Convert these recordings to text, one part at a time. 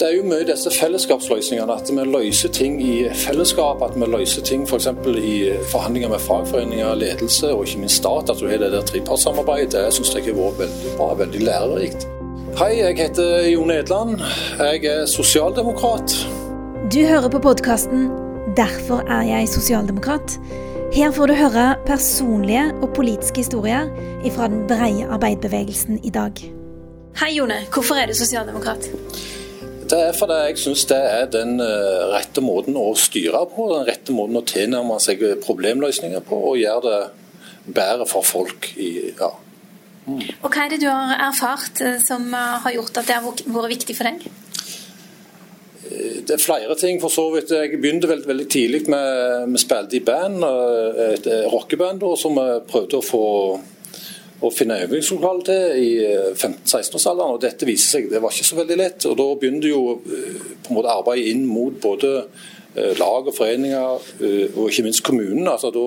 Det er jo mye disse fellesskapsløsningene, at vi løser ting i fellesskap. At vi løser ting f.eks. For i forhandlinger med fagforeninger, ledelse og ikke minst stat. At du har det der trepartssamarbeidet. Det syns jeg har vært veldig bra, veldig lærerikt. Hei, jeg heter Jon Edland. Jeg er sosialdemokrat. Du hører på podkasten 'Derfor er jeg sosialdemokrat'. Her får du høre personlige og politiske historier fra den breie arbeiderbevegelsen i dag. Hei, Jone. Hvorfor er du sosialdemokrat? Det er fordi jeg syns det er den eh, rette måten å styre på, den rette måten å tilnærme seg problemløsninger på og gjøre det bedre for folk. I, ja. mm. Og Hva er det du har erfart eh, som eh, har gjort at det har vært viktig for deg? Det er flere ting, for så vidt. Jeg begynte veldig, veldig tidlig med Vi spilte i band, et rockeband, som vi prøvde å få å finne øvingslokale i 15-16-årsalderen. Eh, og Dette viser seg, det var ikke så veldig lett. og Da begynte jo eh, på en måte arbeidet inn mot både eh, lag og foreninger og ikke minst kommunen. altså da,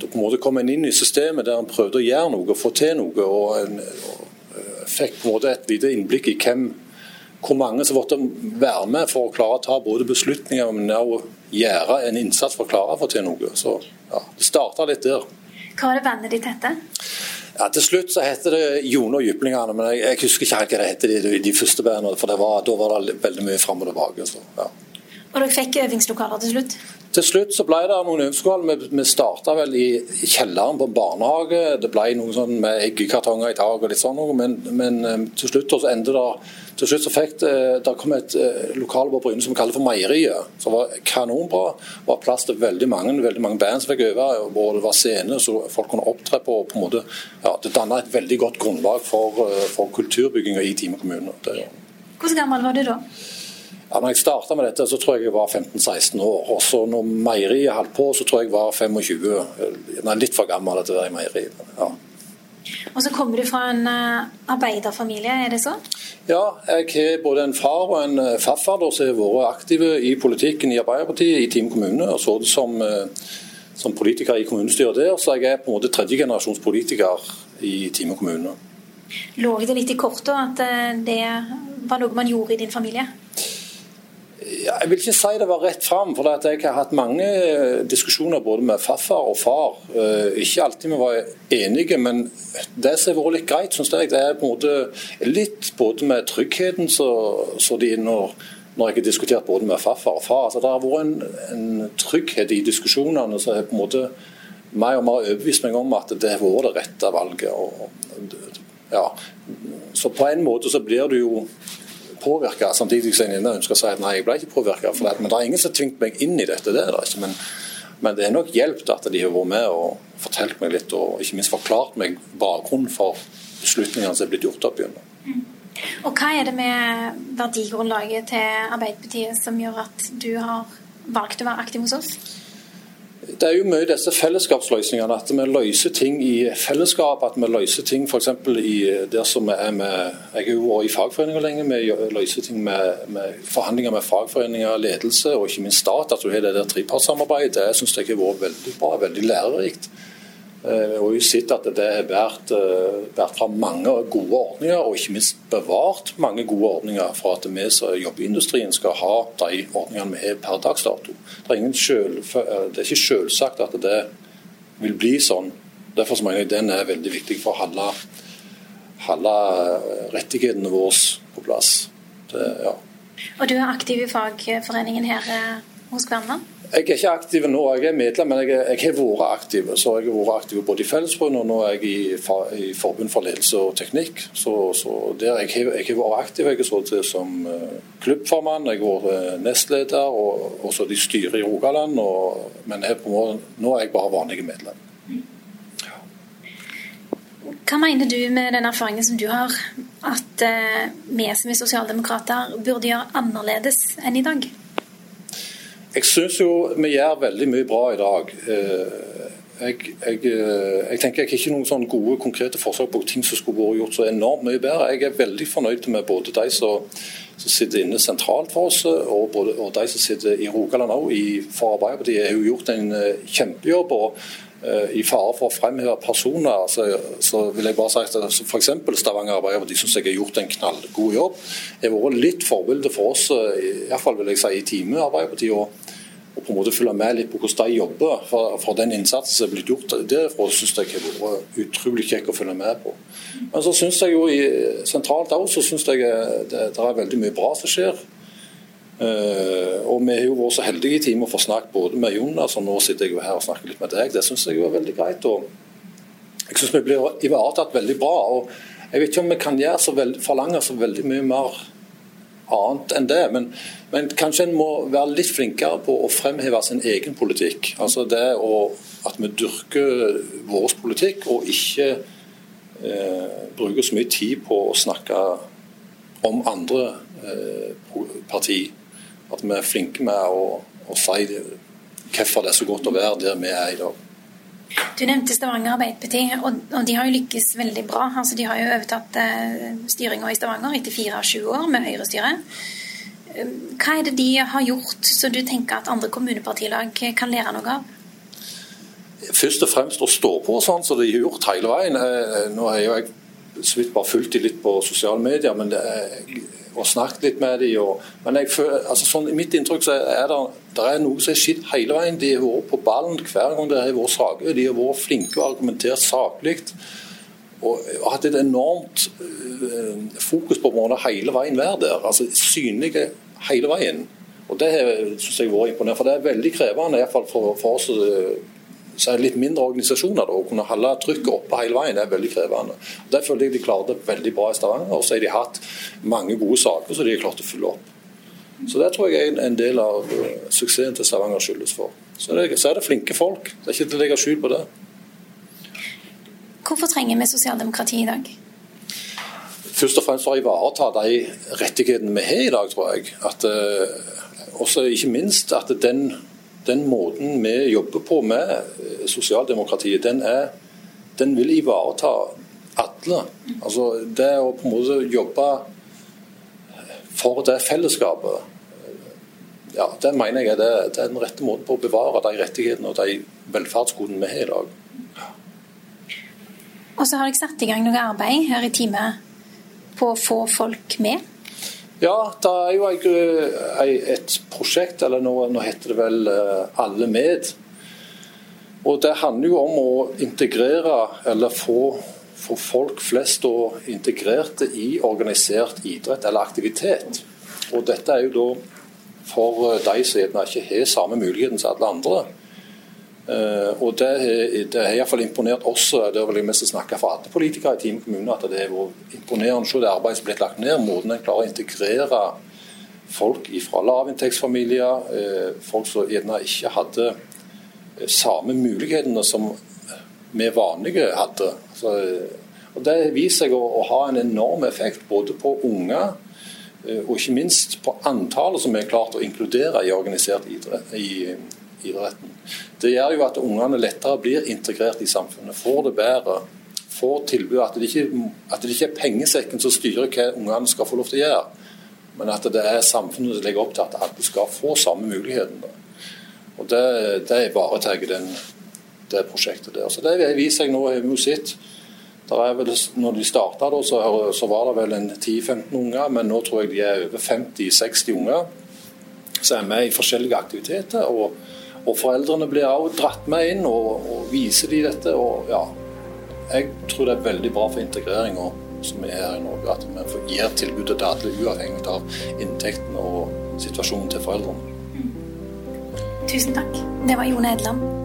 da på en måte kom en inn i systemet der en prøvde å gjøre noe, få til noe. og en og fikk på en måte et lite innblikk i hvem, hvor mange som måtte være med for å klare å ta både beslutninger, men også gjøre en innsats for å klare å få til noe. Så ja, Det starta litt der. Hva var det bandet ditt hette? Ja, Til slutt så heter det Jone og Jyplingene, men jeg, jeg husker ikke hva det het de, de, første bandene. For var, da var det veldig mye fram og tilbake. Så, ja. Og dere fikk øvingslokaler til slutt? Til slutt så ble det noen øvingslokaler. Vi, vi starta vel i kjelleren på en barnehage. Det ble noe sånn med eggekartonger i tak og litt sånn noe, men, men eh, til slutt så endte det til slutt så fikk det, der kom et lokale på Bryne som vi kaller for Meieriet. Som var kanonbra. Det var plass til veldig mange veldig mange band som fikk øve. og Det var scene så folk kunne opptre på. på en måte, ja, Det danna et veldig godt grunnlag for, eh, for kulturbygginga i Time kommune. Hvordan gammel var du da? Ja, når jeg starta med dette, så tror jeg jeg var 15-16 år. Og så når meieriet holdt på, så tror jeg jeg var 25. Nei, litt for gammel til å være i meieriet. Ja. Og så kommer du fra en uh, arbeiderfamilie, er det så? Ja, jeg har både en far og en uh, farfar som har vært aktive i politikken i Arbeiderpartiet i Team kommune. og så som, uh, som politiker i kommunestyret der, så jeg er på en måte tredjegenerasjons politiker i Time kommune. Lå det litt i kortet at det var noe man gjorde i din familie? Jeg vil ikke si det var rett fram, for jeg har hatt mange diskusjoner både med farfar og far. Eh, ikke alltid vi var enige, men det som har vært litt greit, syns jeg, det er på en måte litt både med tryggheten så, de når, når jeg har diskutert både med farfar og far. Altså, det har vært en, en trygghet i diskusjonene som har på en måte mer og mer overbevist meg om at det har vært det rette valget. Og, ja. Så på en måte så blir du jo påvirka, samtidig som jeg ønsker å si at nei, jeg ble ikke påvirka. Men det er ingen som har tvingt meg inn i dette. det er det ikke, men, men det er nok hjulpet at de har vært med og fortalt meg litt, og ikke minst forklart meg bakgrunnen for beslutningene som er blitt gjort opp igjennom. Mm. Og Hva er det med verdigrunnlaget til Arbeiderpartiet som gjør at du har valgt å være aktiv hos oss? Det er jo mye disse fellesskapsløsningene, at vi løser ting i fellesskap. At vi løser ting f.eks. der som vi er med Jeg har jo vært i fagforeninger lenge. Vi løser ting med, med, forhandlinger med fagforeninger, ledelse og ikke minst stat. At du har det der trepartssamarbeidet. Det syns jeg har vært veldig bra, veldig lærerikt. Eh, og vi har sett at det har vært, vært fra mange gode ordninger, og ikke minst bevart mange gode ordninger for at vi som jobber i industrien skal ha de ordningene vi har per dags dato. Det er, selv, eh, det er ikke selvsagt at det vil bli sånn. Derfor mener jeg den er veldig viktig for å holde, holde rettighetene våre på plass. Det, ja. Og du er aktiv i fagforeningen her hos Kverneland? Jeg er ikke aktiv nå, jeg er medlem, men jeg, jeg har vært aktiv. Så jeg har vært aktiv både i Fellesforbundet og nå er jeg i, i Forbund for ledelse og teknikk. Så, så der jeg, jeg har vært aktiv. Jeg har sittet som uh, klubbformann, jeg har vært uh, nestleder og også i styret i Rogaland. Og, men jeg, nå er jeg bare vanlig medlem. Ja. Hva mener du med den erfaringen som du har, at uh, vi som er sosialdemokrater burde gjøre annerledes enn i dag? Jeg syns jo vi gjør veldig mye bra i dag. Eh, jeg, jeg, eh, jeg tenker jeg har ikke noen sånne gode, konkrete forslag på ting som skulle vært gjort så enormt mye bedre. Jeg er veldig fornøyd med både de som, som sitter inne sentralt for oss, og, både, og de som sitter i Rogaland òg. For Arbeiderpartiet har jo gjort en eh, kjempejobb. og i fare for å fremheve personer, så, så vil jeg bare si at f.eks. Stavanger Arbeiderparti syns jeg har gjort en knallgod jobb. Det har vært litt forbilde for oss, i hvert fall vil jeg si i Time Arbeiderpartiet. Og, og på en måte følge med litt på hvordan de jobber. For, for den innsatsen som er blitt gjort derfra, syns jeg har vært utrolig kjekk å følge med på. Men så syns jeg jo i, sentralt òg så syns jeg det, det er veldig mye bra som skjer. Uh, og Vi har jo vært så heldige i teamet å få snakket både med Jonas og nå sitter jeg jo her og snakker litt med deg. Det syns jeg var veldig greit. og Jeg syns vi blir ivaretatt veldig bra. og Jeg vet ikke om vi kan gjøre så veld, forlange så veldig mye mer annet enn det. Men, men, kanskje en må være litt flinkere på å fremheve sin egen politikk. Altså det å, At vi dyrker vår politikk og ikke eh, bruker så mye tid på å snakke om andre eh, partier. At vi er flinke med å, å si hvorfor det er så godt å være der vi er i dag. Du nevnte Stavanger Arbeiderparti, og, og, de har jo lykkes veldig bra. Altså, de har jo overtatt eh, styringa i Stavanger etter fire av sju år med Høyre-styre. Eh, hva er det de har gjort så du tenker at andre kommunepartilag kan lære noe av? Først og fremst å stå på sånn som de har gjort hele veien. Eh, nå har jeg så vidt bare fulgt de litt på sosiale medier, men det er og snakket litt med dem. Og, men jeg føler, altså sånn, i mitt inntrykk så er det, det er noe som har skjedd hele veien. De har vært på ballen hver gang det har vært saker. De har vært flinke og argumentert saklig. Og, har hatt et enormt øh, fokus på å hele veien være der. altså Synlige hele veien. Og Det synes jeg har vært imponerende. For det er veldig krevende, iallfall for, for oss. Så er det litt mindre organisasjoner. Da, å kunne holde trykket oppe hele veien er veldig krevende. Der føler jeg de klarte veldig bra i Stavanger. Og så har de hatt mange gode saker som de har klart å fylle opp. Så Det tror jeg er en del av uh, suksessen til Stavanger skyldes for. Så, det, så er det flinke folk. Det er ikke til å legge skjul på det. Hvorfor trenger vi sosialdemokrati i dag? Først og fremst for å ivareta de rettighetene vi har i dag, tror jeg. At, uh, også ikke minst at den den måten vi jobber på med eh, sosialdemokratiet, den, er, den vil ivareta alle. Altså Det å på en måte jobbe for det fellesskapet, ja, det mener jeg er, det, det er den rette måten på å bevare de rettighetene og de velferdsgodene vi har i dag. Og så har dere satt i gang noe arbeid her i teamet på å få folk med? Ja, det er jo et prosjekt, eller nå, nå, heter det vel eh, Alle med. Og Det handler jo om å integrere, eller få, få folk flest integrerte i organisert idrett eller aktivitet. Og Dette er jo da for eh, de som ikke har samme muligheten som alle andre. Uh, og Det, det har iallfall imponert oss, det vil jeg mest snakke for alle politikere i Time kommune, at det er imponerende å se det arbeidet som er blitt lagt ned. Måten en klarer å integrere folk fra lavinntektsfamilier, uh, folk som gjerne ikke hadde samme mulighetene som vi vanlige hadde. Så, og Det viser seg å, å, ha en enorm effekt både på unge og ikke minst på antallet som er klart å inkludere i organisert idrett. i idretten. Det gjør jo at ungene lettere blir integrert i samfunnet, får det bedre. Får tilbud, at det, ikke, at det ikke er pengesekken som styrer hva ungene skal få lov til å gjøre, men at det er samfunnet som legger opp til at alle skal få samme muligheten. Og Det, det ivaretar det prosjektet der. Så Det viser jeg nå, har vi jo sett. Vel, når de starta, så, så, var det vel en 10-15 unger, men nå tror jeg de er over 50-60 unger som er med i forskjellige aktiviteter. og og foreldrene blir også dratt med inn og, og viser de dette. og ja, Jeg tror det er veldig bra for integreringa som er her i Norge, at vi gir tilbudet til alle, uavhengig av inntekten og situasjonen til foreldrene. Tusen takk. Det var Jone Edland.